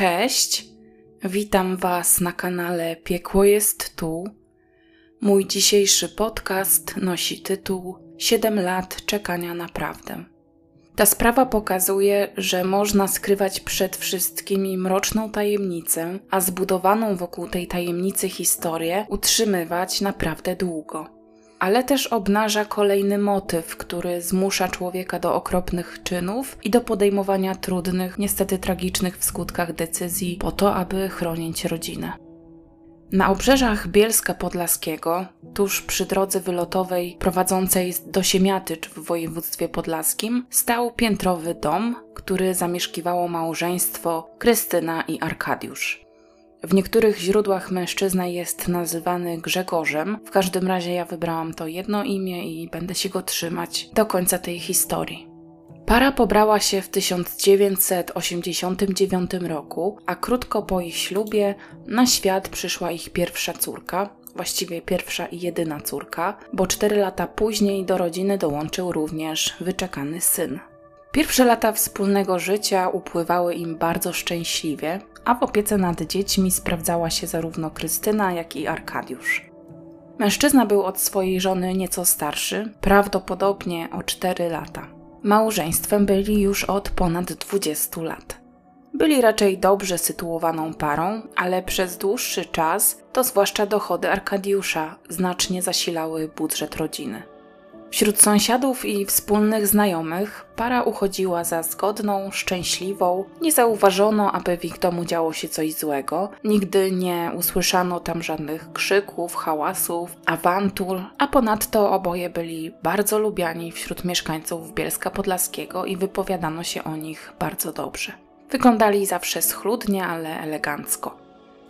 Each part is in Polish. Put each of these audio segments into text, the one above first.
Cześć, witam Was na kanale Piekło jest tu. Mój dzisiejszy podcast nosi tytuł 7 lat czekania na prawdę. Ta sprawa pokazuje, że można skrywać przed wszystkimi mroczną tajemnicę, a zbudowaną wokół tej tajemnicy historię utrzymywać naprawdę długo ale też obnaża kolejny motyw, który zmusza człowieka do okropnych czynów i do podejmowania trudnych, niestety tragicznych w skutkach decyzji po to, aby chronić rodzinę. Na obrzeżach Bielska Podlaskiego, tuż przy drodze wylotowej prowadzącej do Siemiatycz w województwie podlaskim, stał piętrowy dom, który zamieszkiwało małżeństwo Krystyna i Arkadiusz. W niektórych źródłach mężczyzna jest nazywany Grzegorzem. W każdym razie ja wybrałam to jedno imię i będę się go trzymać do końca tej historii. Para pobrała się w 1989 roku, a krótko po ich ślubie na świat przyszła ich pierwsza córka, właściwie pierwsza i jedyna córka, bo cztery lata później do rodziny dołączył również wyczekany syn. Pierwsze lata wspólnego życia upływały im bardzo szczęśliwie, a w opiece nad dziećmi sprawdzała się zarówno Krystyna, jak i Arkadiusz. Mężczyzna był od swojej żony nieco starszy, prawdopodobnie o 4 lata. Małżeństwem byli już od ponad 20 lat. Byli raczej dobrze sytuowaną parą, ale przez dłuższy czas to zwłaszcza dochody Arkadiusza znacznie zasilały budżet rodziny. Wśród sąsiadów i wspólnych znajomych para uchodziła za zgodną, szczęśliwą. Nie zauważono, aby w ich domu działo się coś złego. Nigdy nie usłyszano tam żadnych krzyków, hałasów, awantur, a ponadto oboje byli bardzo lubiani wśród mieszkańców Bielska Podlaskiego i wypowiadano się o nich bardzo dobrze. Wyglądali zawsze schludnie, ale elegancko.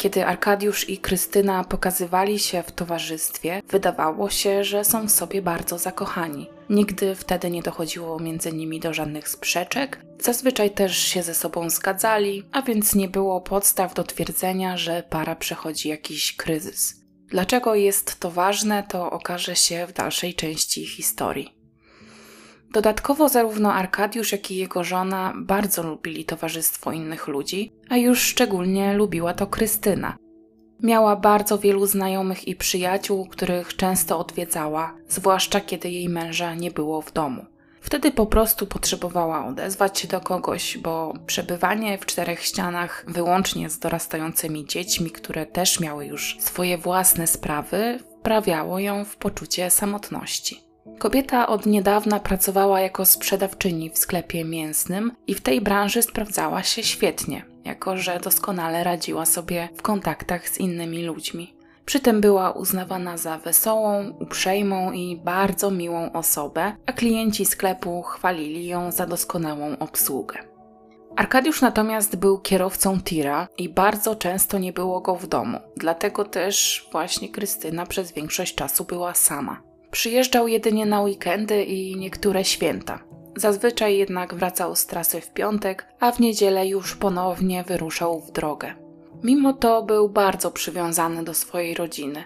Kiedy Arkadiusz i Krystyna pokazywali się w towarzystwie, wydawało się, że są w sobie bardzo zakochani. Nigdy wtedy nie dochodziło między nimi do żadnych sprzeczek, zazwyczaj też się ze sobą zgadzali, a więc nie było podstaw do twierdzenia, że para przechodzi jakiś kryzys. Dlaczego jest to ważne, to okaże się w dalszej części historii. Dodatkowo zarówno Arkadiusz, jak i jego żona bardzo lubili towarzystwo innych ludzi, a już szczególnie lubiła to Krystyna. Miała bardzo wielu znajomych i przyjaciół, których często odwiedzała, zwłaszcza kiedy jej męża nie było w domu. Wtedy po prostu potrzebowała odezwać się do kogoś, bo przebywanie w czterech ścianach wyłącznie z dorastającymi dziećmi, które też miały już swoje własne sprawy, wprawiało ją w poczucie samotności. Kobieta od niedawna pracowała jako sprzedawczyni w sklepie mięsnym i w tej branży sprawdzała się świetnie, jako że doskonale radziła sobie w kontaktach z innymi ludźmi. Przy tym była uznawana za wesołą, uprzejmą i bardzo miłą osobę, a klienci sklepu chwalili ją za doskonałą obsługę. Arkadiusz natomiast był kierowcą tira i bardzo często nie było go w domu, dlatego też właśnie Krystyna przez większość czasu była sama. Przyjeżdżał jedynie na weekendy i niektóre święta. Zazwyczaj jednak wracał z trasy w piątek, a w niedzielę już ponownie wyruszał w drogę. Mimo to był bardzo przywiązany do swojej rodziny.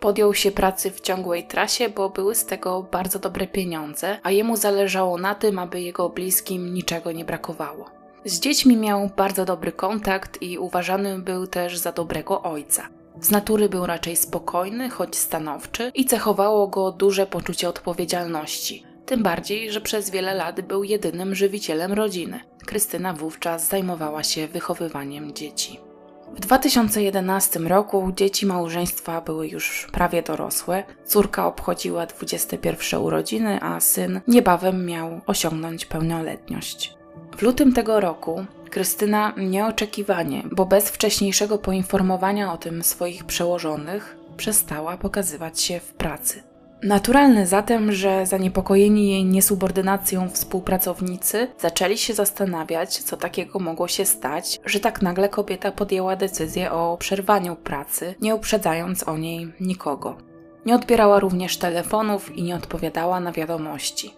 Podjął się pracy w ciągłej trasie, bo były z tego bardzo dobre pieniądze, a jemu zależało na tym, aby jego bliskim niczego nie brakowało. Z dziećmi miał bardzo dobry kontakt i uważany był też za dobrego ojca. Z natury był raczej spokojny, choć stanowczy i cechowało go duże poczucie odpowiedzialności. Tym bardziej, że przez wiele lat był jedynym żywicielem rodziny. Krystyna wówczas zajmowała się wychowywaniem dzieci. W 2011 roku dzieci małżeństwa były już prawie dorosłe. Córka obchodziła 21 urodziny, a syn niebawem miał osiągnąć pełnoletność. W lutym tego roku Krystyna nieoczekiwanie, bo bez wcześniejszego poinformowania o tym swoich przełożonych, przestała pokazywać się w pracy. Naturalne zatem, że zaniepokojeni jej niesubordynacją współpracownicy zaczęli się zastanawiać, co takiego mogło się stać, że tak nagle kobieta podjęła decyzję o przerwaniu pracy, nie uprzedzając o niej nikogo. Nie odbierała również telefonów i nie odpowiadała na wiadomości.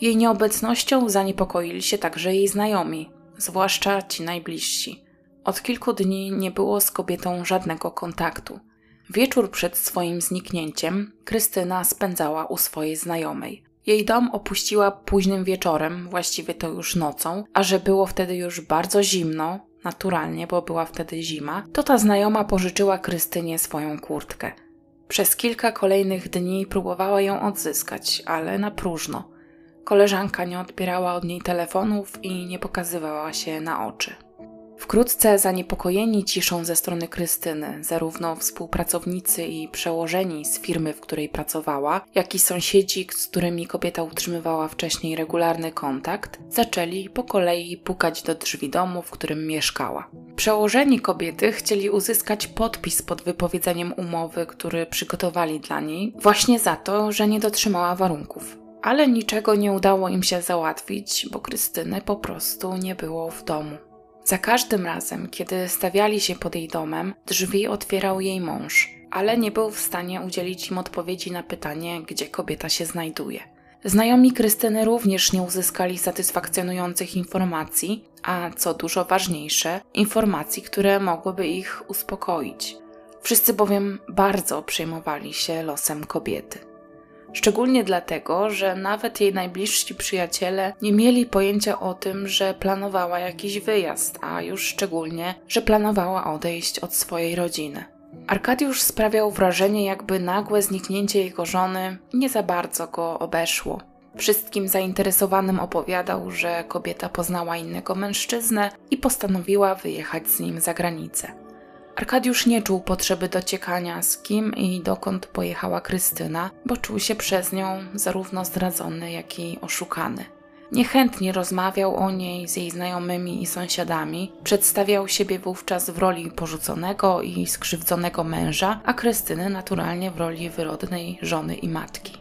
Jej nieobecnością zaniepokoili się także jej znajomi, zwłaszcza ci najbliżsi. Od kilku dni nie było z kobietą żadnego kontaktu. Wieczór przed swoim zniknięciem Krystyna spędzała u swojej znajomej. Jej dom opuściła późnym wieczorem, właściwie to już nocą, a że było wtedy już bardzo zimno, naturalnie, bo była wtedy zima, to ta znajoma pożyczyła Krystynie swoją kurtkę. Przez kilka kolejnych dni próbowała ją odzyskać, ale na próżno. Koleżanka nie odbierała od niej telefonów i nie pokazywała się na oczy. Wkrótce zaniepokojeni ciszą ze strony Krystyny, zarówno współpracownicy i przełożeni z firmy, w której pracowała, jak i sąsiedzi, z którymi kobieta utrzymywała wcześniej regularny kontakt, zaczęli po kolei pukać do drzwi domu, w którym mieszkała. Przełożeni kobiety chcieli uzyskać podpis pod wypowiedzeniem umowy, który przygotowali dla niej, właśnie za to, że nie dotrzymała warunków. Ale niczego nie udało im się załatwić, bo Krystyny po prostu nie było w domu. Za każdym razem, kiedy stawiali się pod jej domem, drzwi otwierał jej mąż, ale nie był w stanie udzielić im odpowiedzi na pytanie, gdzie kobieta się znajduje. Znajomi Krystyny również nie uzyskali satysfakcjonujących informacji, a co dużo ważniejsze, informacji, które mogłyby ich uspokoić. Wszyscy bowiem bardzo przejmowali się losem kobiety. Szczególnie dlatego, że nawet jej najbliżsi przyjaciele nie mieli pojęcia o tym, że planowała jakiś wyjazd, a już szczególnie, że planowała odejść od swojej rodziny. Arkadiusz sprawiał wrażenie, jakby nagłe zniknięcie jego żony nie za bardzo go obeszło. Wszystkim zainteresowanym opowiadał, że kobieta poznała innego mężczyznę i postanowiła wyjechać z nim za granicę. Arkadiusz nie czuł potrzeby dociekania, z kim i dokąd pojechała Krystyna, bo czuł się przez nią zarówno zdradzony, jak i oszukany. Niechętnie rozmawiał o niej z jej znajomymi i sąsiadami, przedstawiał siebie wówczas w roli porzuconego i skrzywdzonego męża, a Krystyny naturalnie w roli wyrodnej żony i matki.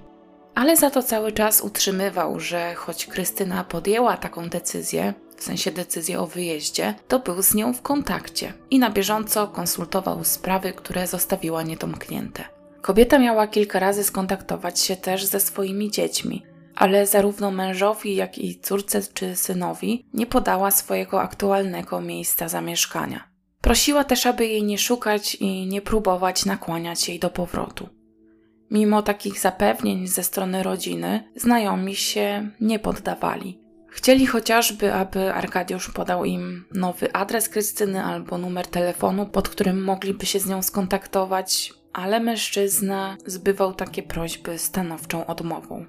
Ale za to cały czas utrzymywał, że choć Krystyna podjęła taką decyzję, w sensie decyzję o wyjeździe, to był z nią w kontakcie i na bieżąco konsultował sprawy, które zostawiła niedomknięte. Kobieta miała kilka razy skontaktować się też ze swoimi dziećmi, ale zarówno mężowi, jak i córce czy synowi nie podała swojego aktualnego miejsca zamieszkania. Prosiła też, aby jej nie szukać i nie próbować nakłaniać jej do powrotu. Mimo takich zapewnień ze strony rodziny, znajomi się nie poddawali. Chcieli chociażby, aby Arkadiusz podał im nowy adres Krystyny albo numer telefonu, pod którym mogliby się z nią skontaktować, ale mężczyzna zbywał takie prośby stanowczą odmową.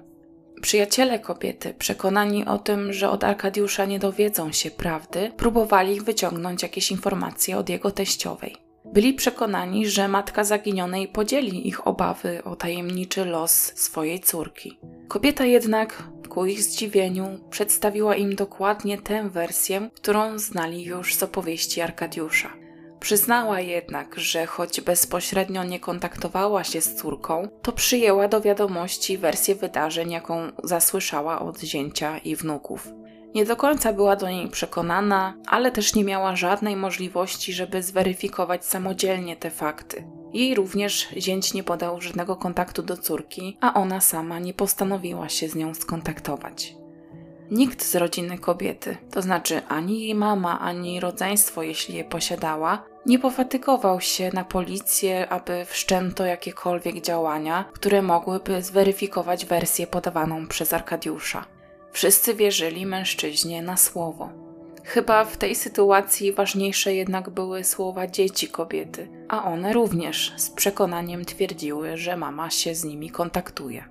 Przyjaciele kobiety, przekonani o tym, że od Arkadiusza nie dowiedzą się prawdy, próbowali wyciągnąć jakieś informacje od jego teściowej. Byli przekonani, że matka zaginionej podzieli ich obawy o tajemniczy los swojej córki. Kobieta jednak, ku ich zdziwieniu, przedstawiła im dokładnie tę wersję, którą znali już z opowieści Arkadiusza. Przyznała jednak, że choć bezpośrednio nie kontaktowała się z córką, to przyjęła do wiadomości wersję wydarzeń, jaką zasłyszała od zięcia i wnuków. Nie do końca była do niej przekonana, ale też nie miała żadnej możliwości, żeby zweryfikować samodzielnie te fakty. Jej również zięć nie podał żadnego kontaktu do córki, a ona sama nie postanowiła się z nią skontaktować. Nikt z rodziny kobiety, to znaczy ani jej mama, ani rodzeństwo, jeśli je posiadała, nie pofatygował się na policję, aby wszczęto jakiekolwiek działania, które mogłyby zweryfikować wersję podawaną przez Arkadiusza. Wszyscy wierzyli mężczyźnie na słowo. Chyba w tej sytuacji ważniejsze jednak były słowa dzieci kobiety, a one również z przekonaniem twierdziły, że mama się z nimi kontaktuje.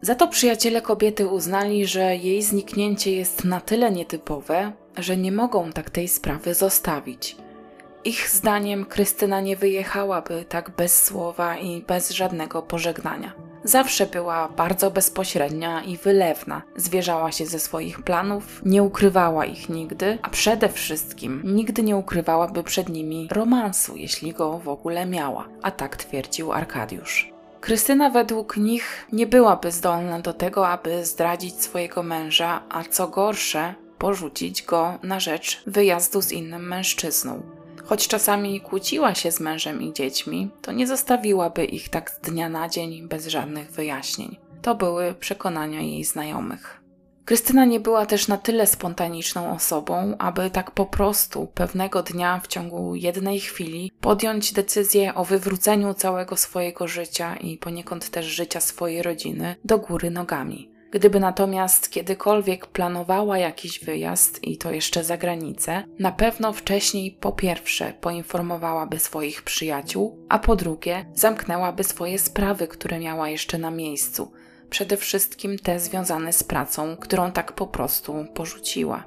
Za to przyjaciele kobiety uznali, że jej zniknięcie jest na tyle nietypowe, że nie mogą tak tej sprawy zostawić. Ich zdaniem Krystyna nie wyjechałaby tak bez słowa i bez żadnego pożegnania. Zawsze była bardzo bezpośrednia i wylewna. Zwierzała się ze swoich planów, nie ukrywała ich nigdy, a przede wszystkim nigdy nie ukrywałaby przed nimi romansu, jeśli go w ogóle miała. A tak twierdził Arkadiusz. Krystyna według nich nie byłaby zdolna do tego, aby zdradzić swojego męża, a co gorsze, porzucić go na rzecz wyjazdu z innym mężczyzną. Choć czasami kłóciła się z mężem i dziećmi, to nie zostawiłaby ich tak z dnia na dzień bez żadnych wyjaśnień. To były przekonania jej znajomych. Krystyna nie była też na tyle spontaniczną osobą, aby tak po prostu pewnego dnia w ciągu jednej chwili podjąć decyzję o wywróceniu całego swojego życia i poniekąd też życia swojej rodziny do góry nogami. Gdyby natomiast kiedykolwiek planowała jakiś wyjazd i to jeszcze za granicę, na pewno wcześniej po pierwsze poinformowałaby swoich przyjaciół, a po drugie zamknęłaby swoje sprawy, które miała jeszcze na miejscu, przede wszystkim te związane z pracą, którą tak po prostu porzuciła.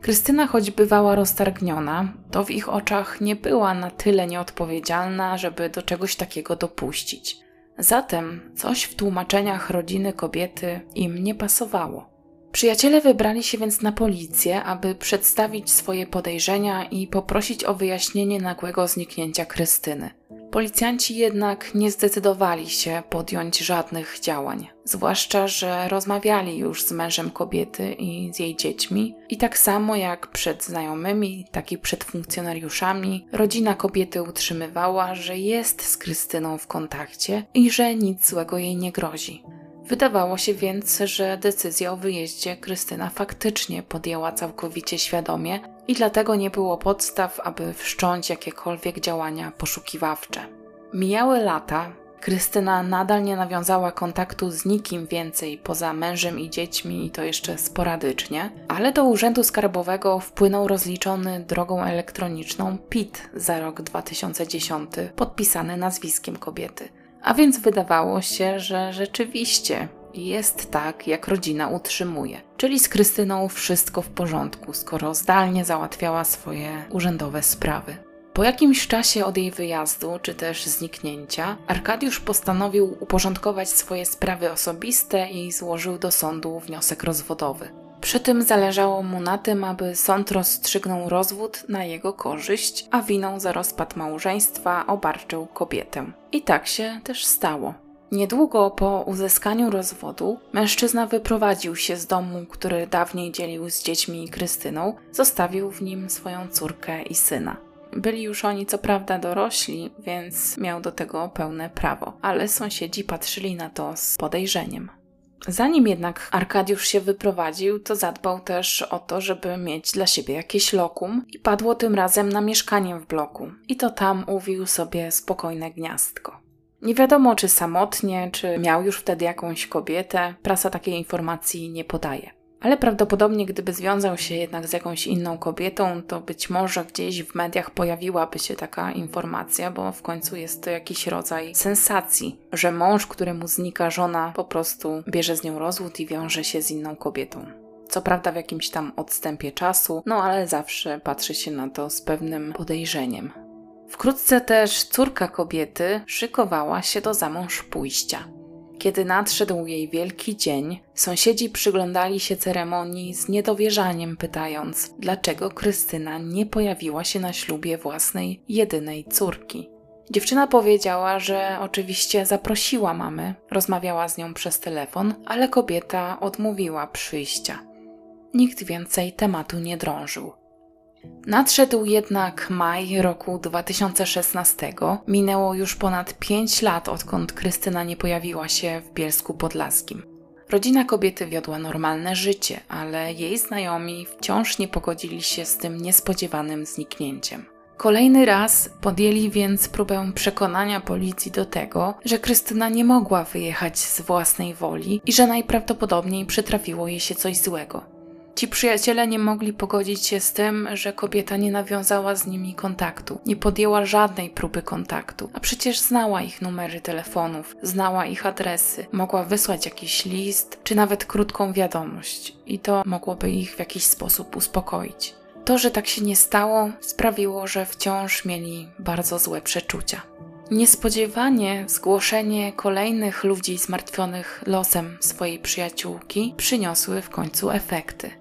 Krystyna, choć bywała roztargniona, to w ich oczach nie była na tyle nieodpowiedzialna, żeby do czegoś takiego dopuścić. Zatem coś w tłumaczeniach rodziny kobiety im nie pasowało. Przyjaciele wybrali się więc na policję, aby przedstawić swoje podejrzenia i poprosić o wyjaśnienie nagłego zniknięcia Krystyny. Policjanci jednak nie zdecydowali się podjąć żadnych działań, zwłaszcza, że rozmawiali już z mężem kobiety i z jej dziećmi, i tak samo jak przed znajomymi, tak i przed funkcjonariuszami, rodzina kobiety utrzymywała, że jest z Krystyną w kontakcie i że nic złego jej nie grozi. Wydawało się więc, że decyzję o wyjeździe Krystyna faktycznie podjęła całkowicie świadomie i dlatego nie było podstaw, aby wszcząć jakiekolwiek działania poszukiwawcze. Mijały lata, Krystyna nadal nie nawiązała kontaktu z nikim więcej poza mężem i dziećmi, i to jeszcze sporadycznie, ale do Urzędu Skarbowego wpłynął rozliczony drogą elektroniczną PIT za rok 2010, podpisany nazwiskiem kobiety. A więc wydawało się, że rzeczywiście jest tak, jak rodzina utrzymuje. Czyli z Krystyną wszystko w porządku, skoro zdalnie załatwiała swoje urzędowe sprawy. Po jakimś czasie od jej wyjazdu, czy też zniknięcia, Arkadiusz postanowił uporządkować swoje sprawy osobiste i złożył do sądu wniosek rozwodowy. Przy tym zależało mu na tym, aby sąd rozstrzygnął rozwód na jego korzyść, a winą za rozpad małżeństwa obarczył kobietę. I tak się też stało. Niedługo po uzyskaniu rozwodu mężczyzna wyprowadził się z domu, który dawniej dzielił z dziećmi i Krystyną, zostawił w nim swoją córkę i syna. Byli już oni co prawda dorośli, więc miał do tego pełne prawo, ale sąsiedzi patrzyli na to z podejrzeniem. Zanim jednak Arkadiusz się wyprowadził, to zadbał też o to, żeby mieć dla siebie jakieś lokum i padło tym razem na mieszkanie w bloku. I to tam uwił sobie spokojne gniazdko. Nie wiadomo, czy samotnie, czy miał już wtedy jakąś kobietę, prasa takiej informacji nie podaje. Ale prawdopodobnie, gdyby związał się jednak z jakąś inną kobietą, to być może gdzieś w mediach pojawiłaby się taka informacja, bo w końcu jest to jakiś rodzaj sensacji, że mąż, któremu znika żona, po prostu bierze z nią rozwód i wiąże się z inną kobietą. Co prawda w jakimś tam odstępie czasu, no ale zawsze patrzy się na to z pewnym podejrzeniem. Wkrótce też córka kobiety szykowała się do zamąż pójścia. Kiedy nadszedł jej wielki dzień, sąsiedzi przyglądali się ceremonii z niedowierzaniem, pytając, dlaczego Krystyna nie pojawiła się na ślubie własnej jedynej córki. Dziewczyna powiedziała, że oczywiście zaprosiła mamę, rozmawiała z nią przez telefon, ale kobieta odmówiła przyjścia. Nikt więcej tematu nie drążył. Nadszedł jednak maj roku 2016. Minęło już ponad 5 lat, odkąd Krystyna nie pojawiła się w Bielsku Podlaskim. Rodzina kobiety wiodła normalne życie, ale jej znajomi wciąż nie pogodzili się z tym niespodziewanym zniknięciem. Kolejny raz podjęli więc próbę przekonania policji do tego, że Krystyna nie mogła wyjechać z własnej woli i że najprawdopodobniej przytrafiło jej się coś złego. Ci przyjaciele nie mogli pogodzić się z tym, że kobieta nie nawiązała z nimi kontaktu, nie podjęła żadnej próby kontaktu, a przecież znała ich numery telefonów, znała ich adresy, mogła wysłać jakiś list, czy nawet krótką wiadomość, i to mogłoby ich w jakiś sposób uspokoić. To, że tak się nie stało, sprawiło, że wciąż mieli bardzo złe przeczucia. Niespodziewanie zgłoszenie kolejnych ludzi zmartwionych losem swojej przyjaciółki przyniosły w końcu efekty.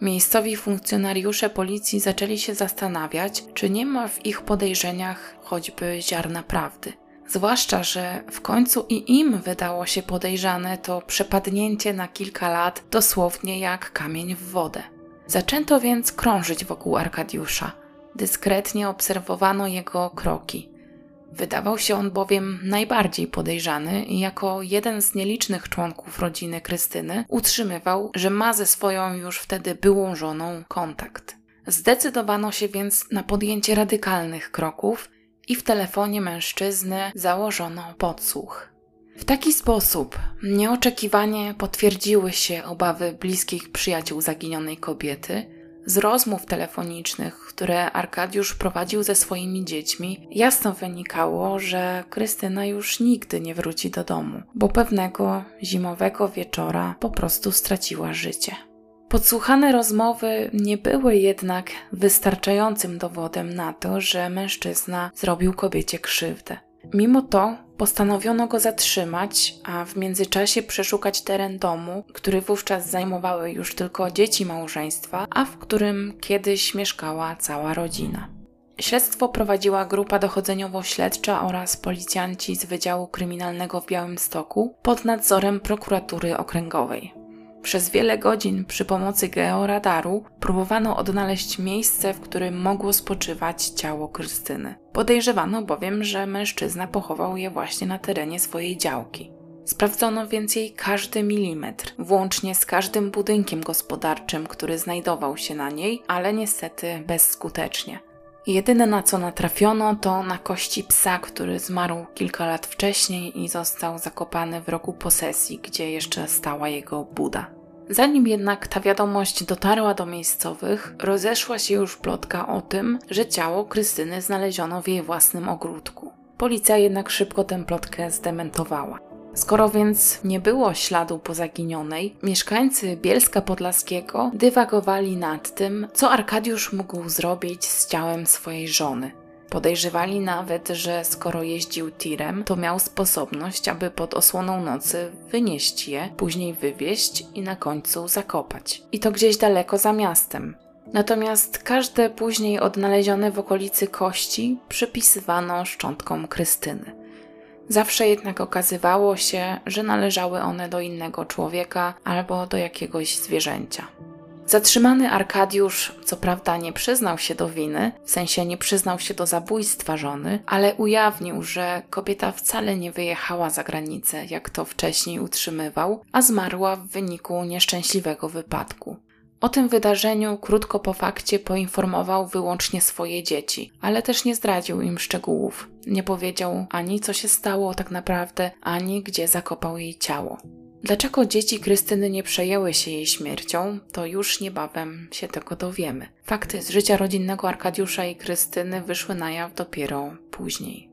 Miejscowi funkcjonariusze policji zaczęli się zastanawiać, czy nie ma w ich podejrzeniach choćby ziarna prawdy. Zwłaszcza, że w końcu i im wydało się podejrzane to przepadnięcie na kilka lat dosłownie jak kamień w wodę. Zaczęto więc krążyć wokół Arkadiusza. Dyskretnie obserwowano jego kroki. Wydawał się on bowiem najbardziej podejrzany i jako jeden z nielicznych członków rodziny Krystyny utrzymywał, że ma ze swoją już wtedy byłą żoną kontakt. Zdecydowano się więc na podjęcie radykalnych kroków i w telefonie mężczyzny założono podsłuch. W taki sposób nieoczekiwanie potwierdziły się obawy bliskich przyjaciół zaginionej kobiety. Z rozmów telefonicznych, które Arkadiusz prowadził ze swoimi dziećmi, jasno wynikało, że Krystyna już nigdy nie wróci do domu, bo pewnego zimowego wieczora po prostu straciła życie. Podsłuchane rozmowy nie były jednak wystarczającym dowodem na to, że mężczyzna zrobił kobiecie krzywdę. Mimo to postanowiono go zatrzymać, a w międzyczasie przeszukać teren domu, który wówczas zajmowały już tylko dzieci małżeństwa, a w którym kiedyś mieszkała cała rodzina. Śledztwo prowadziła grupa dochodzeniowo-śledcza oraz policjanci z Wydziału Kryminalnego w Białymstoku pod nadzorem prokuratury okręgowej. Przez wiele godzin przy pomocy georadaru próbowano odnaleźć miejsce, w którym mogło spoczywać ciało Krystyny. Podejrzewano bowiem, że mężczyzna pochował je właśnie na terenie swojej działki. Sprawdzono więc jej każdy milimetr, włącznie z każdym budynkiem gospodarczym, który znajdował się na niej, ale niestety bezskutecznie. Jedyne na co natrafiono to na kości psa, który zmarł kilka lat wcześniej i został zakopany w roku posesji, gdzie jeszcze stała jego buda. Zanim jednak ta wiadomość dotarła do miejscowych, rozeszła się już plotka o tym, że ciało Krystyny znaleziono w jej własnym ogródku. Policja jednak szybko tę plotkę zdementowała. Skoro więc nie było śladu po zaginionej, mieszkańcy Bielska Podlaskiego dywagowali nad tym, co Arkadiusz mógł zrobić z ciałem swojej żony. Podejrzewali nawet, że skoro jeździł tirem, to miał sposobność, aby pod osłoną nocy wynieść je, później wywieźć i na końcu zakopać. I to gdzieś daleko za miastem. Natomiast każde później odnalezione w okolicy kości przypisywano szczątkom Krystyny. Zawsze jednak okazywało się, że należały one do innego człowieka albo do jakiegoś zwierzęcia. Zatrzymany Arkadiusz, co prawda, nie przyznał się do winy, w sensie nie przyznał się do zabójstwa żony, ale ujawnił, że kobieta wcale nie wyjechała za granicę, jak to wcześniej utrzymywał, a zmarła w wyniku nieszczęśliwego wypadku. O tym wydarzeniu krótko po fakcie poinformował wyłącznie swoje dzieci, ale też nie zdradził im szczegółów. Nie powiedział ani co się stało tak naprawdę, ani gdzie zakopał jej ciało. Dlaczego dzieci Krystyny nie przejęły się jej śmiercią, to już niebawem się tego dowiemy. Fakty z życia rodzinnego Arkadiusza i Krystyny wyszły na jaw dopiero później.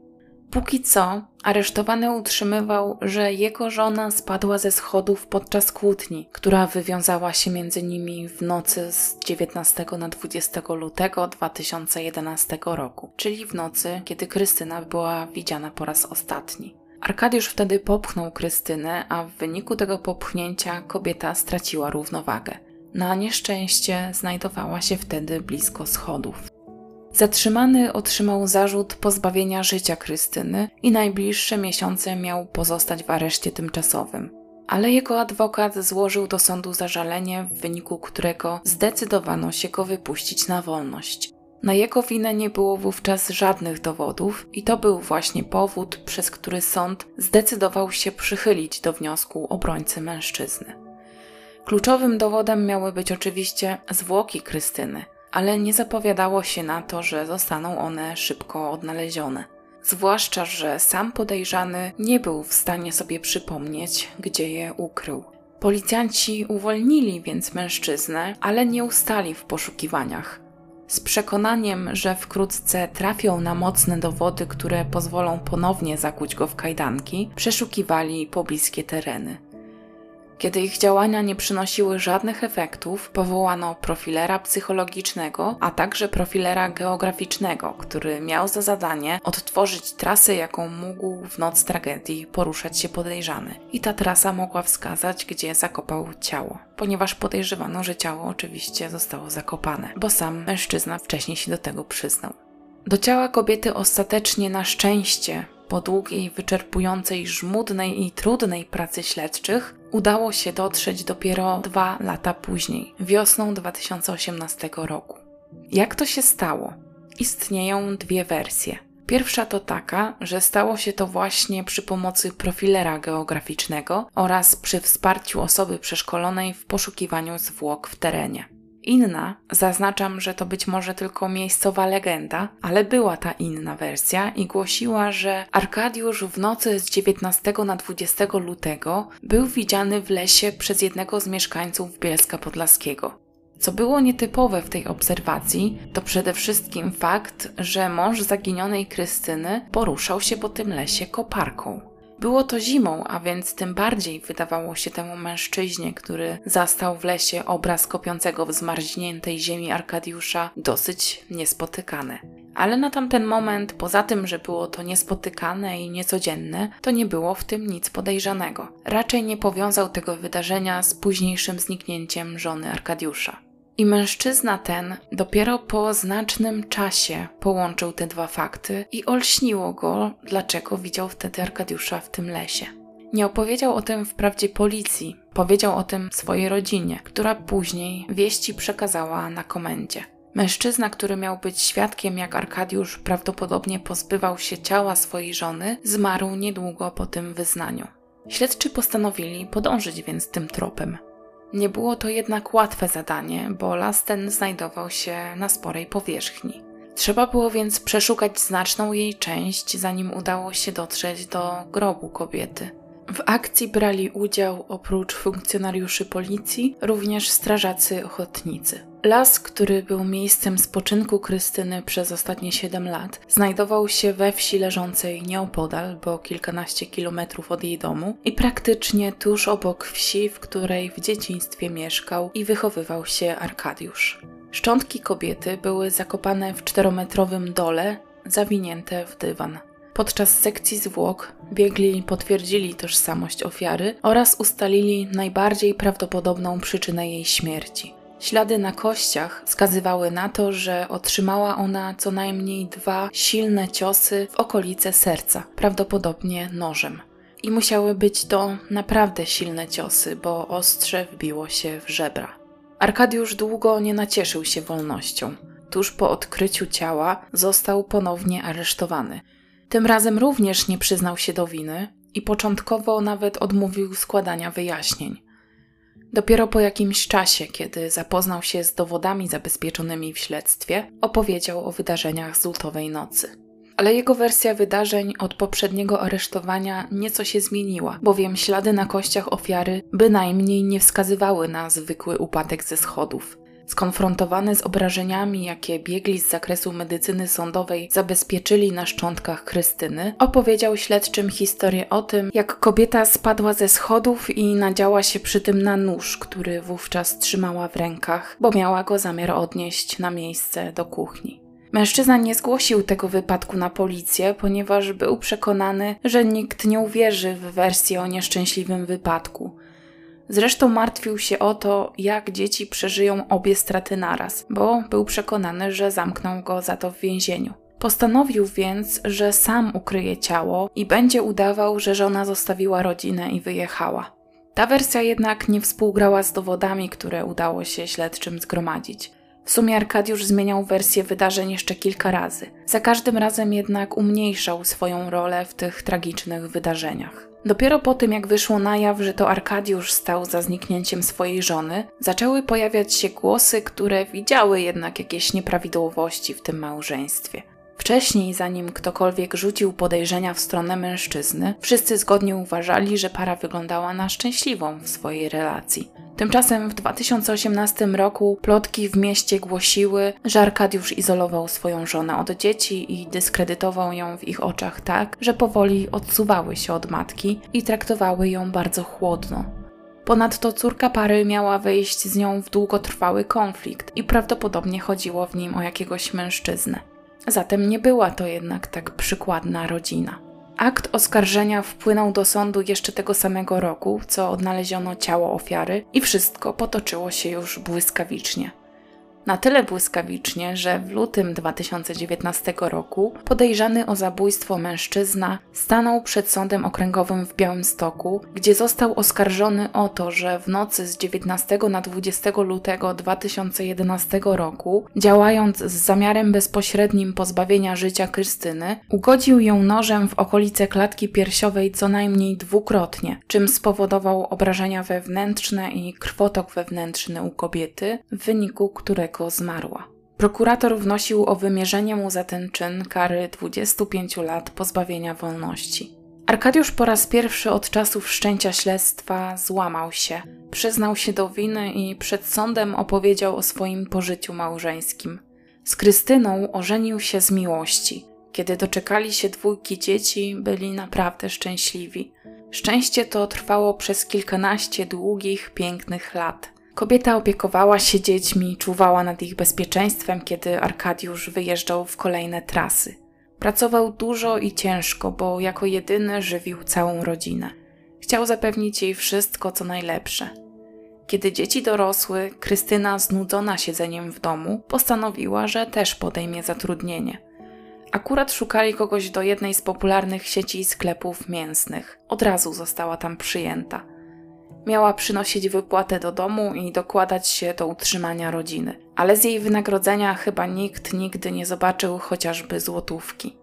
Póki co, aresztowany utrzymywał, że jego żona spadła ze schodów podczas kłótni, która wywiązała się między nimi w nocy z 19 na 20 lutego 2011 roku, czyli w nocy, kiedy Krystyna była widziana po raz ostatni. Arkadiusz wtedy popchnął Krystynę, a w wyniku tego popchnięcia kobieta straciła równowagę. Na nieszczęście znajdowała się wtedy blisko schodów. Zatrzymany otrzymał zarzut pozbawienia życia Krystyny i najbliższe miesiące miał pozostać w areszcie tymczasowym. Ale jego adwokat złożył do sądu zażalenie, w wyniku którego zdecydowano się go wypuścić na wolność. Na jego winę nie było wówczas żadnych dowodów, i to był właśnie powód, przez który sąd zdecydował się przychylić do wniosku obrońcy mężczyzny. Kluczowym dowodem miały być oczywiście zwłoki Krystyny, ale nie zapowiadało się na to, że zostaną one szybko odnalezione. Zwłaszcza, że sam podejrzany nie był w stanie sobie przypomnieć, gdzie je ukrył. Policjanci uwolnili więc mężczyznę, ale nie ustali w poszukiwaniach z przekonaniem, że wkrótce trafią na mocne dowody, które pozwolą ponownie zakuć go w kajdanki, przeszukiwali pobliskie tereny. Kiedy ich działania nie przynosiły żadnych efektów, powołano profilera psychologicznego, a także profilera geograficznego, który miał za zadanie odtworzyć trasę, jaką mógł w noc tragedii poruszać się podejrzany. I ta trasa mogła wskazać, gdzie zakopał ciało, ponieważ podejrzewano, że ciało oczywiście zostało zakopane, bo sam mężczyzna wcześniej się do tego przyznał. Do ciała kobiety ostatecznie na szczęście po długiej, wyczerpującej, żmudnej i trudnej pracy śledczych udało się dotrzeć dopiero dwa lata później, wiosną 2018 roku. Jak to się stało? Istnieją dwie wersje. Pierwsza to taka, że stało się to właśnie przy pomocy profilera geograficznego oraz przy wsparciu osoby przeszkolonej w poszukiwaniu zwłok w terenie. Inna, zaznaczam, że to być może tylko miejscowa legenda, ale była ta inna wersja i głosiła, że Arkadiusz w nocy z 19 na 20 lutego był widziany w lesie przez jednego z mieszkańców Bielska Podlaskiego. Co było nietypowe w tej obserwacji, to przede wszystkim fakt, że mąż zaginionej Krystyny poruszał się po tym lesie koparką. Było to zimą, a więc tym bardziej wydawało się temu mężczyźnie, który zastał w lesie obraz kopiącego w zmarzniętej ziemi Arkadiusza, dosyć niespotykane. Ale na tamten moment, poza tym, że było to niespotykane i niecodzienne, to nie było w tym nic podejrzanego. Raczej nie powiązał tego wydarzenia z późniejszym zniknięciem żony Arkadiusza. I mężczyzna ten dopiero po znacznym czasie połączył te dwa fakty i olśniło go, dlaczego widział wtedy Arkadiusza w tym lesie. Nie opowiedział o tym wprawdzie policji, powiedział o tym swojej rodzinie, która później wieści przekazała na komendzie. Mężczyzna, który miał być świadkiem, jak Arkadiusz prawdopodobnie pozbywał się ciała swojej żony, zmarł niedługo po tym wyznaniu. Śledczy postanowili podążyć więc tym tropem. Nie było to jednak łatwe zadanie, bo las ten znajdował się na sporej powierzchni. Trzeba było więc przeszukać znaczną jej część, zanim udało się dotrzeć do grobu kobiety. W akcji brali udział oprócz funkcjonariuszy policji również strażacy ochotnicy. Las, który był miejscem spoczynku Krystyny przez ostatnie 7 lat, znajdował się we wsi leżącej nieopodal, bo kilkanaście kilometrów od jej domu i praktycznie tuż obok wsi, w której w dzieciństwie mieszkał i wychowywał się Arkadiusz. Szczątki kobiety były zakopane w czterometrowym dole, zawinięte w dywan. Podczas sekcji zwłok biegli potwierdzili tożsamość ofiary oraz ustalili najbardziej prawdopodobną przyczynę jej śmierci. Ślady na kościach wskazywały na to, że otrzymała ona co najmniej dwa silne ciosy w okolice serca, prawdopodobnie nożem. I musiały być to naprawdę silne ciosy, bo ostrze wbiło się w żebra. Arkadiusz długo nie nacieszył się wolnością. Tuż po odkryciu ciała został ponownie aresztowany. Tym razem również nie przyznał się do winy i początkowo nawet odmówił składania wyjaśnień. Dopiero po jakimś czasie, kiedy zapoznał się z dowodami zabezpieczonymi w śledztwie, opowiedział o wydarzeniach z lutowej nocy. Ale jego wersja wydarzeń od poprzedniego aresztowania nieco się zmieniła, bowiem ślady na kościach ofiary bynajmniej nie wskazywały na zwykły upadek ze schodów. Skonfrontowany z obrażeniami, jakie biegli z zakresu medycyny sądowej zabezpieczyli na szczątkach Krystyny, opowiedział śledczym historię o tym, jak kobieta spadła ze schodów i nadziała się przy tym na nóż, który wówczas trzymała w rękach, bo miała go zamiar odnieść na miejsce do kuchni. Mężczyzna nie zgłosił tego wypadku na policję, ponieważ był przekonany, że nikt nie uwierzy w wersję o nieszczęśliwym wypadku. Zresztą martwił się o to, jak dzieci przeżyją obie straty naraz, bo był przekonany, że zamkną go za to w więzieniu. Postanowił więc, że sam ukryje ciało i będzie udawał, że żona zostawiła rodzinę i wyjechała. Ta wersja jednak nie współgrała z dowodami, które udało się śledczym zgromadzić. W sumie Arkadiusz zmieniał wersję wydarzeń jeszcze kilka razy. Za każdym razem jednak umniejszał swoją rolę w tych tragicznych wydarzeniach. Dopiero po tym, jak wyszło na jaw, że to Arkadiusz stał za zniknięciem swojej żony, zaczęły pojawiać się głosy, które widziały jednak jakieś nieprawidłowości w tym małżeństwie. Wcześniej, zanim ktokolwiek rzucił podejrzenia w stronę mężczyzny, wszyscy zgodnie uważali, że para wyglądała na szczęśliwą w swojej relacji. Tymczasem w 2018 roku plotki w mieście głosiły, że Arkadiusz izolował swoją żonę od dzieci i dyskredytował ją w ich oczach tak, że powoli odsuwały się od matki i traktowały ją bardzo chłodno. Ponadto córka pary miała wejść z nią w długotrwały konflikt i prawdopodobnie chodziło w nim o jakiegoś mężczyznę. Zatem nie była to jednak tak przykładna rodzina. Akt oskarżenia wpłynął do sądu jeszcze tego samego roku, co odnaleziono ciało ofiary i wszystko potoczyło się już błyskawicznie. Na tyle błyskawicznie, że w lutym 2019 roku podejrzany o zabójstwo mężczyzna stanął przed sądem okręgowym w Białymstoku, gdzie został oskarżony o to, że w nocy z 19 na 20 lutego 2011 roku, działając z zamiarem bezpośrednim pozbawienia życia Krystyny, ugodził ją nożem w okolice klatki piersiowej co najmniej dwukrotnie, czym spowodował obrażenia wewnętrzne i krwotok wewnętrzny u kobiety, w wyniku którego zmarła. Prokurator wnosił o wymierzenie mu za ten czyn kary 25 lat pozbawienia wolności. Arkadiusz po raz pierwszy od czasów wszczęcia śledztwa złamał się, przyznał się do winy i przed sądem opowiedział o swoim pożyciu małżeńskim. Z Krystyną ożenił się z miłości. Kiedy doczekali się dwójki dzieci, byli naprawdę szczęśliwi. Szczęście to trwało przez kilkanaście długich, pięknych lat. Kobieta opiekowała się dziećmi, czuwała nad ich bezpieczeństwem, kiedy Arkadiusz wyjeżdżał w kolejne trasy. Pracował dużo i ciężko, bo jako jedyny żywił całą rodzinę. Chciał zapewnić jej wszystko, co najlepsze. Kiedy dzieci dorosły, Krystyna, znudzona siedzeniem w domu, postanowiła, że też podejmie zatrudnienie. Akurat szukali kogoś do jednej z popularnych sieci sklepów mięsnych. Od razu została tam przyjęta. Miała przynosić wypłatę do domu i dokładać się do utrzymania rodziny, ale z jej wynagrodzenia chyba nikt nigdy nie zobaczył chociażby złotówki.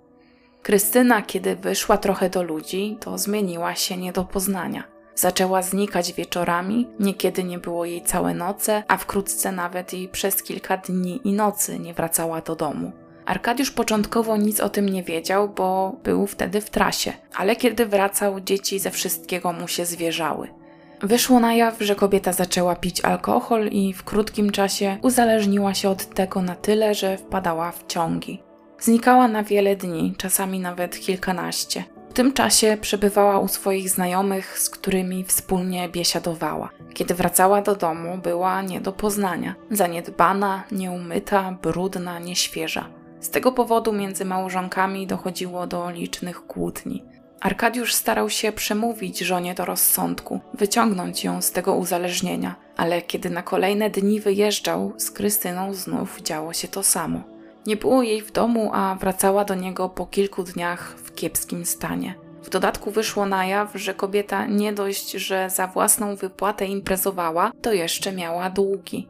Krystyna, kiedy wyszła trochę do ludzi, to zmieniła się nie do poznania. Zaczęła znikać wieczorami, niekiedy nie było jej całe noce, a wkrótce nawet i przez kilka dni i nocy nie wracała do domu. Arkadiusz początkowo nic o tym nie wiedział, bo był wtedy w trasie, ale kiedy wracał, dzieci ze wszystkiego mu się zwierzały. Wyszło na jaw, że kobieta zaczęła pić alkohol i w krótkim czasie uzależniła się od tego na tyle, że wpadała w ciągi. Znikała na wiele dni, czasami nawet kilkanaście. W tym czasie przebywała u swoich znajomych, z którymi wspólnie biesiadowała. Kiedy wracała do domu, była nie do poznania. Zaniedbana, nieumyta, brudna, nieświeża. Z tego powodu między małżonkami dochodziło do licznych kłótni. Arkadiusz starał się przemówić żonie do rozsądku, wyciągnąć ją z tego uzależnienia, ale kiedy na kolejne dni wyjeżdżał, z Krystyną znów działo się to samo. Nie było jej w domu, a wracała do niego po kilku dniach w kiepskim stanie. W dodatku wyszło na jaw, że kobieta nie dość, że za własną wypłatę imprezowała, to jeszcze miała długi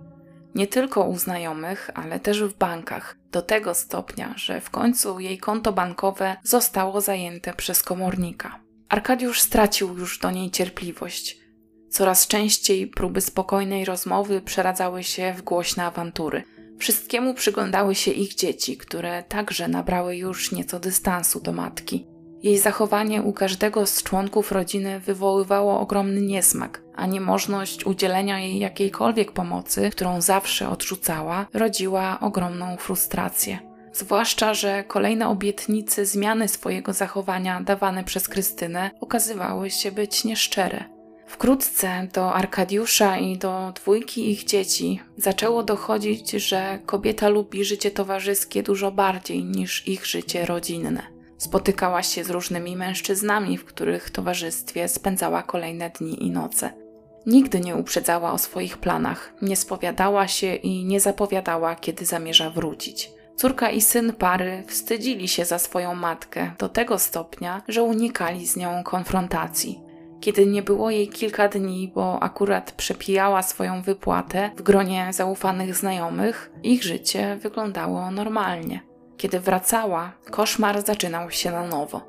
nie tylko u znajomych, ale też w bankach, do tego stopnia, że w końcu jej konto bankowe zostało zajęte przez komornika. Arkadiusz stracił już do niej cierpliwość. Coraz częściej próby spokojnej rozmowy przeradzały się w głośne awantury. Wszystkiemu przyglądały się ich dzieci, które także nabrały już nieco dystansu do matki. Jej zachowanie u każdego z członków rodziny wywoływało ogromny niesmak, a niemożność udzielenia jej jakiejkolwiek pomocy, którą zawsze odrzucała, rodziła ogromną frustrację. Zwłaszcza, że kolejne obietnice zmiany swojego zachowania dawane przez Krystynę okazywały się być nieszczere. Wkrótce do Arkadiusza i do dwójki ich dzieci zaczęło dochodzić, że kobieta lubi życie towarzyskie dużo bardziej niż ich życie rodzinne. Spotykała się z różnymi mężczyznami, w których towarzystwie spędzała kolejne dni i noce. Nigdy nie uprzedzała o swoich planach, nie spowiadała się i nie zapowiadała, kiedy zamierza wrócić. Córka i syn pary wstydzili się za swoją matkę do tego stopnia, że unikali z nią konfrontacji. Kiedy nie było jej kilka dni, bo akurat przepijała swoją wypłatę w gronie zaufanych znajomych, ich życie wyglądało normalnie. Kiedy wracała, koszmar zaczynał się na nowo.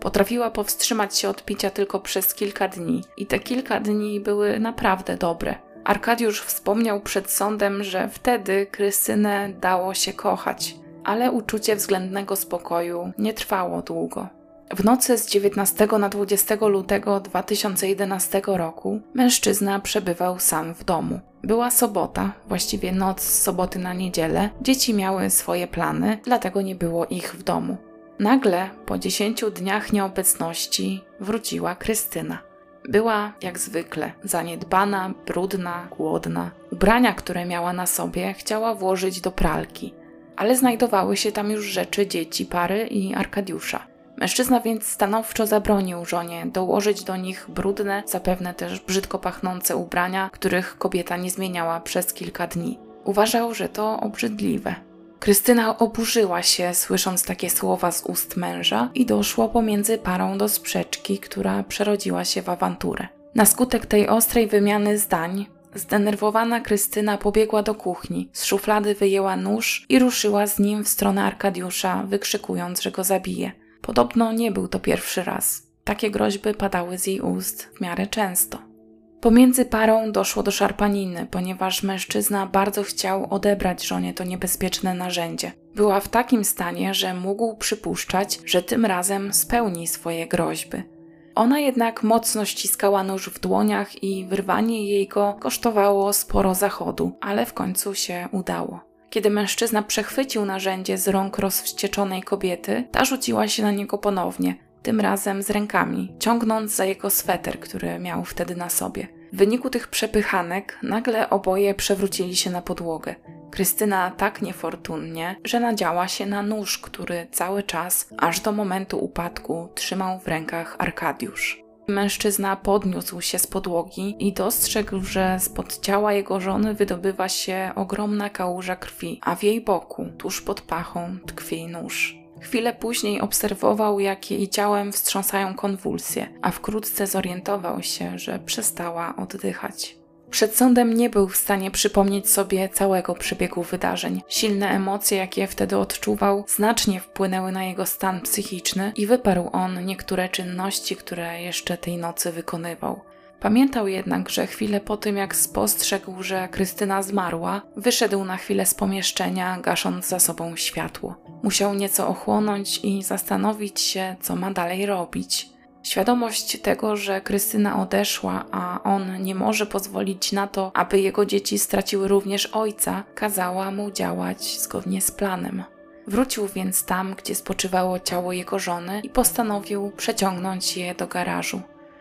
Potrafiła powstrzymać się od picia tylko przez kilka dni, i te kilka dni były naprawdę dobre. Arkadiusz wspomniał przed sądem, że wtedy Krystynę dało się kochać, ale uczucie względnego spokoju nie trwało długo. W nocy z 19 na 20 lutego 2011 roku mężczyzna przebywał sam w domu. Była sobota, właściwie noc z soboty na niedzielę. Dzieci miały swoje plany, dlatego nie było ich w domu. Nagle, po dziesięciu dniach nieobecności, wróciła Krystyna. Była, jak zwykle, zaniedbana, brudna, głodna. Ubrania, które miała na sobie, chciała włożyć do pralki, ale znajdowały się tam już rzeczy dzieci pary i Arkadiusza. Mężczyzna więc stanowczo zabronił żonie dołożyć do nich brudne, zapewne też brzydko pachnące ubrania, których kobieta nie zmieniała przez kilka dni. Uważał, że to obrzydliwe. Krystyna oburzyła się, słysząc takie słowa z ust męża, i doszło pomiędzy parą do sprzeczki, która przerodziła się w awanturę. Na skutek tej ostrej wymiany zdań, zdenerwowana Krystyna pobiegła do kuchni, z szuflady wyjęła nóż i ruszyła z nim w stronę Arkadiusza, wykrzykując, że go zabije. Podobno nie był to pierwszy raz. Takie groźby padały z jej ust w miarę często. Pomiędzy parą doszło do szarpaniny, ponieważ mężczyzna bardzo chciał odebrać żonie to niebezpieczne narzędzie. Była w takim stanie, że mógł przypuszczać, że tym razem spełni swoje groźby. Ona jednak mocno ściskała nóż w dłoniach i wyrwanie jej go kosztowało sporo zachodu, ale w końcu się udało. Kiedy mężczyzna przechwycił narzędzie z rąk rozwścieczonej kobiety, ta rzuciła się na niego ponownie, tym razem z rękami, ciągnąc za jego sweter, który miał wtedy na sobie. W wyniku tych przepychanek nagle oboje przewrócili się na podłogę. Krystyna tak niefortunnie, że nadziała się na nóż, który cały czas, aż do momentu upadku, trzymał w rękach Arkadiusz. Mężczyzna podniósł się z podłogi i dostrzegł, że spod ciała jego żony wydobywa się ogromna kałuża krwi, a w jej boku, tuż pod pachą, tkwi nóż. Chwilę później obserwował, jak jej ciałem wstrząsają konwulsje, a wkrótce zorientował się, że przestała oddychać. Przed sądem nie był w stanie przypomnieć sobie całego przebiegu wydarzeń. Silne emocje, jakie wtedy odczuwał, znacznie wpłynęły na jego stan psychiczny i wyparł on niektóre czynności, które jeszcze tej nocy wykonywał. Pamiętał jednak, że chwilę po tym, jak spostrzegł, że Krystyna zmarła, wyszedł na chwilę z pomieszczenia, gasząc za sobą światło. Musiał nieco ochłonąć i zastanowić się, co ma dalej robić. Świadomość tego, że Krystyna odeszła, a on nie może pozwolić na to, aby jego dzieci straciły również ojca, kazała mu działać zgodnie z planem. Wrócił więc tam, gdzie spoczywało ciało jego żony i postanowił przeciągnąć je do garażu.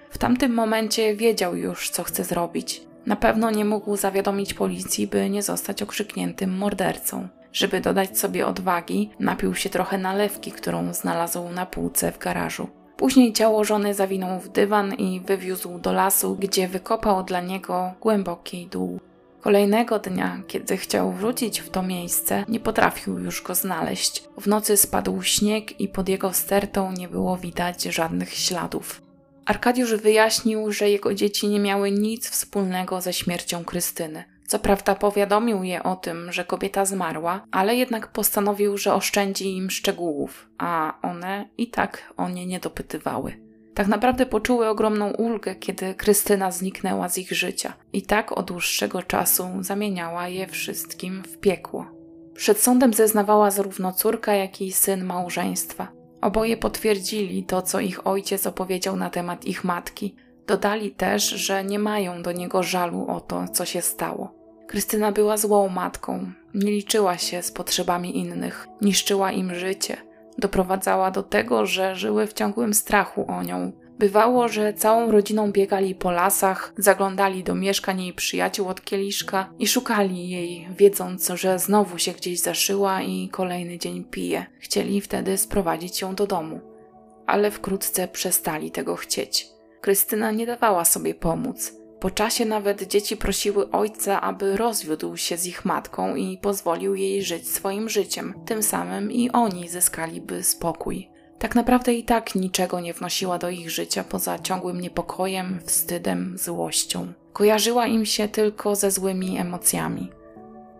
W tamtym momencie wiedział już, co chce zrobić. Na pewno nie mógł zawiadomić policji, by nie zostać okrzykniętym mordercą. Żeby dodać sobie odwagi, napił się trochę nalewki, którą znalazł na półce w garażu. Później ciało żony zawinął w dywan i wywiózł do lasu, gdzie wykopał dla niego głęboki dół. Kolejnego dnia, kiedy chciał wrócić w to miejsce, nie potrafił już go znaleźć. W nocy spadł śnieg i pod jego stertą nie było widać żadnych śladów. Arkadiusz wyjaśnił, że jego dzieci nie miały nic wspólnego ze śmiercią Krystyny. Co prawda powiadomił je o tym, że kobieta zmarła, ale jednak postanowił, że oszczędzi im szczegółów, a one i tak o nie nie dopytywały. Tak naprawdę poczuły ogromną ulgę, kiedy Krystyna zniknęła z ich życia i tak od dłuższego czasu zamieniała je wszystkim w piekło. Przed sądem zeznawała zarówno córka, jak i syn małżeństwa. Oboje potwierdzili to, co ich ojciec opowiedział na temat ich matki. Dodali też, że nie mają do niego żalu o to, co się stało. Krystyna była złą matką, nie liczyła się z potrzebami innych, niszczyła im życie, doprowadzała do tego, że żyły w ciągłym strachu o nią. Bywało, że całą rodziną biegali po lasach, zaglądali do mieszkań jej przyjaciół od kieliszka i szukali jej, wiedząc, że znowu się gdzieś zaszyła i kolejny dzień pije. Chcieli wtedy sprowadzić ją do domu. Ale wkrótce przestali tego chcieć. Krystyna nie dawała sobie pomóc. Po czasie nawet dzieci prosiły ojca, aby rozwiódł się z ich matką i pozwolił jej żyć swoim życiem. Tym samym i oni zyskaliby spokój. Tak naprawdę i tak niczego nie wnosiła do ich życia poza ciągłym niepokojem, wstydem, złością. Kojarzyła im się tylko ze złymi emocjami.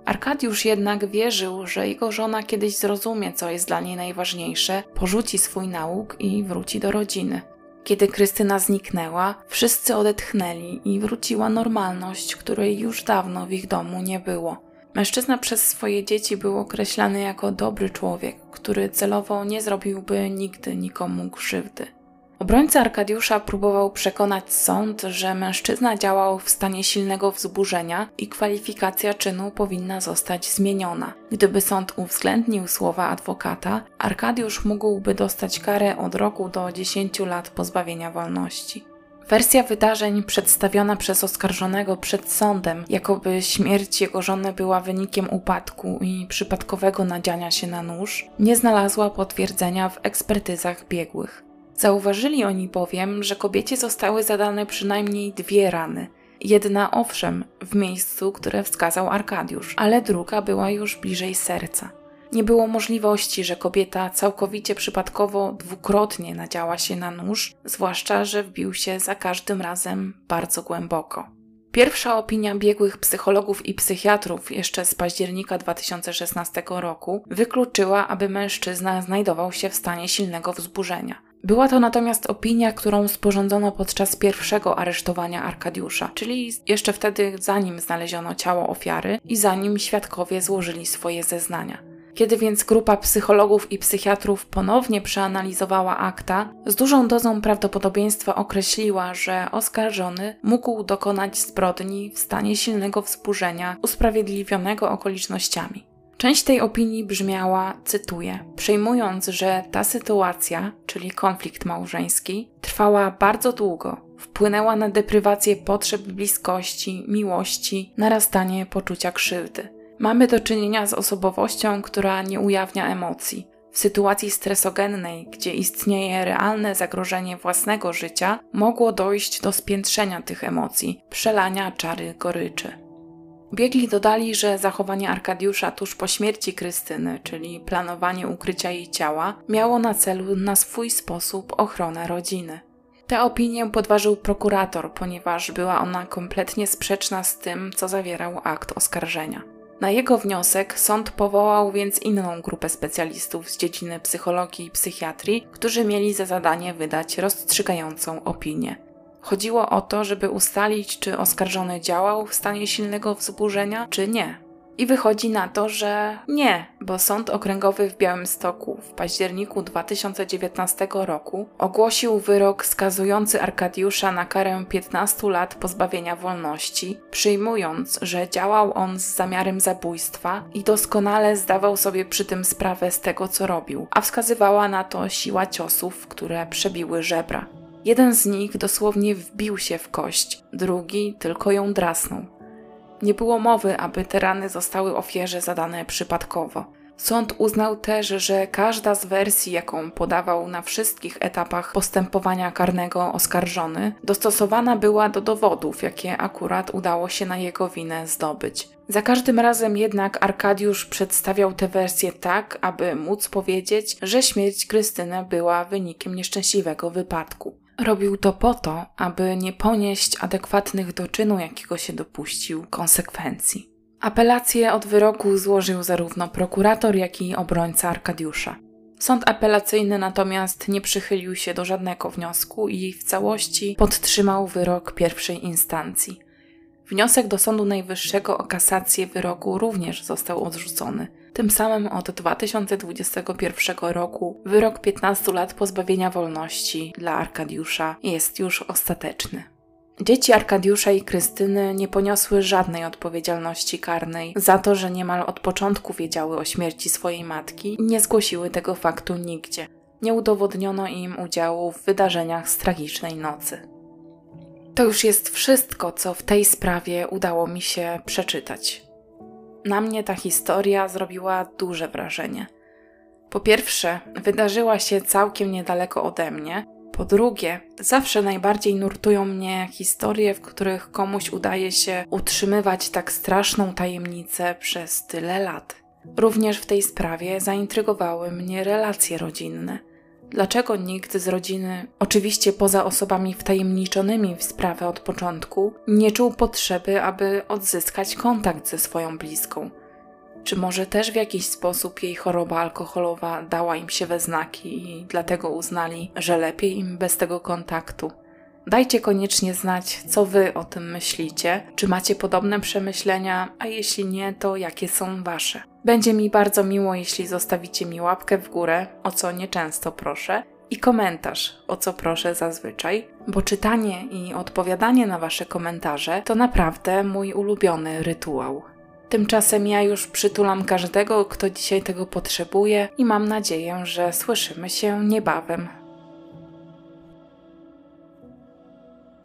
Arkadiusz jednak wierzył, że jego żona kiedyś zrozumie, co jest dla niej najważniejsze, porzuci swój nauk i wróci do rodziny. Kiedy Krystyna zniknęła, wszyscy odetchnęli i wróciła normalność, której już dawno w ich domu nie było. Mężczyzna przez swoje dzieci był określany jako dobry człowiek, który celowo nie zrobiłby nigdy nikomu krzywdy. Obrońca Arkadiusza próbował przekonać sąd, że mężczyzna działał w stanie silnego wzburzenia i kwalifikacja czynu powinna zostać zmieniona. Gdyby sąd uwzględnił słowa adwokata, Arkadiusz mógłby dostać karę od roku do 10 lat pozbawienia wolności. Wersja wydarzeń przedstawiona przez oskarżonego przed sądem, jakoby śmierć jego żony była wynikiem upadku i przypadkowego nadziania się na nóż, nie znalazła potwierdzenia w ekspertyzach biegłych. Zauważyli oni bowiem, że kobiecie zostały zadane przynajmniej dwie rany. Jedna owszem, w miejscu, które wskazał Arkadiusz, ale druga była już bliżej serca. Nie było możliwości, że kobieta całkowicie przypadkowo dwukrotnie nadziała się na nóż, zwłaszcza, że wbił się za każdym razem bardzo głęboko. Pierwsza opinia biegłych psychologów i psychiatrów jeszcze z października 2016 roku wykluczyła, aby mężczyzna znajdował się w stanie silnego wzburzenia. Była to natomiast opinia, którą sporządzono podczas pierwszego aresztowania Arkadiusza, czyli jeszcze wtedy zanim znaleziono ciało ofiary i zanim świadkowie złożyli swoje zeznania. Kiedy więc grupa psychologów i psychiatrów ponownie przeanalizowała akta, z dużą dozą prawdopodobieństwa określiła, że oskarżony mógł dokonać zbrodni w stanie silnego wzburzenia usprawiedliwionego okolicznościami. Część tej opinii brzmiała, cytuję, przejmując, że ta sytuacja, czyli konflikt małżeński, trwała bardzo długo, wpłynęła na deprywację potrzeb bliskości, miłości, narastanie poczucia krzywdy. Mamy do czynienia z osobowością, która nie ujawnia emocji. W sytuacji stresogennej, gdzie istnieje realne zagrożenie własnego życia, mogło dojść do spiętrzenia tych emocji, przelania czary goryczy. Biegli dodali, że zachowanie Arkadiusza tuż po śmierci Krystyny, czyli planowanie ukrycia jej ciała, miało na celu na swój sposób ochronę rodziny. Tę opinię podważył prokurator, ponieważ była ona kompletnie sprzeczna z tym, co zawierał akt oskarżenia. Na jego wniosek sąd powołał więc inną grupę specjalistów z dziedziny psychologii i psychiatrii, którzy mieli za zadanie wydać rozstrzygającą opinię. Chodziło o to, żeby ustalić, czy oskarżony działał w stanie silnego wzburzenia, czy nie. I wychodzi na to, że nie, bo Sąd Okręgowy w Białymstoku w październiku 2019 roku ogłosił wyrok skazujący Arkadiusza na karę 15 lat pozbawienia wolności, przyjmując, że działał on z zamiarem zabójstwa i doskonale zdawał sobie przy tym sprawę z tego, co robił, a wskazywała na to siła ciosów, które przebiły żebra. Jeden z nich dosłownie wbił się w kość, drugi tylko ją drasnął. Nie było mowy, aby te rany zostały ofierze zadane przypadkowo. Sąd uznał też, że każda z wersji, jaką podawał na wszystkich etapach postępowania karnego oskarżony, dostosowana była do dowodów, jakie akurat udało się na jego winę zdobyć. Za każdym razem jednak Arkadiusz przedstawiał tę wersję tak, aby móc powiedzieć, że śmierć Krystyny była wynikiem nieszczęśliwego wypadku. Robił to po to, aby nie ponieść adekwatnych do czynu, jakiego się dopuścił, konsekwencji. Apelację od wyroku złożył zarówno prokurator, jak i obrońca Arkadiusza. Sąd apelacyjny natomiast nie przychylił się do żadnego wniosku i w całości podtrzymał wyrok pierwszej instancji. Wniosek do Sądu Najwyższego o kasację wyroku również został odrzucony. Tym samym od 2021 roku wyrok 15 lat pozbawienia wolności dla Arkadiusza jest już ostateczny. Dzieci Arkadiusza i Krystyny nie poniosły żadnej odpowiedzialności karnej za to, że niemal od początku wiedziały o śmierci swojej matki i nie zgłosiły tego faktu nigdzie. Nie udowodniono im udziału w wydarzeniach z tragicznej nocy. To już jest wszystko, co w tej sprawie udało mi się przeczytać. Na mnie ta historia zrobiła duże wrażenie. Po pierwsze, wydarzyła się całkiem niedaleko ode mnie. Po drugie, zawsze najbardziej nurtują mnie historie, w których komuś udaje się utrzymywać tak straszną tajemnicę przez tyle lat. Również w tej sprawie zaintrygowały mnie relacje rodzinne. Dlaczego nikt z rodziny, oczywiście poza osobami wtajemniczonymi w sprawę od początku, nie czuł potrzeby, aby odzyskać kontakt ze swoją bliską? Czy może też w jakiś sposób jej choroba alkoholowa dała im się we znaki i dlatego uznali, że lepiej im bez tego kontaktu? Dajcie koniecznie znać, co wy o tym myślicie, czy macie podobne przemyślenia, a jeśli nie, to jakie są wasze. Będzie mi bardzo miło, jeśli zostawicie mi łapkę w górę, o co nieczęsto proszę, i komentarz, o co proszę zazwyczaj, bo czytanie i odpowiadanie na wasze komentarze to naprawdę mój ulubiony rytuał. Tymczasem ja już przytulam każdego, kto dzisiaj tego potrzebuje i mam nadzieję, że słyszymy się niebawem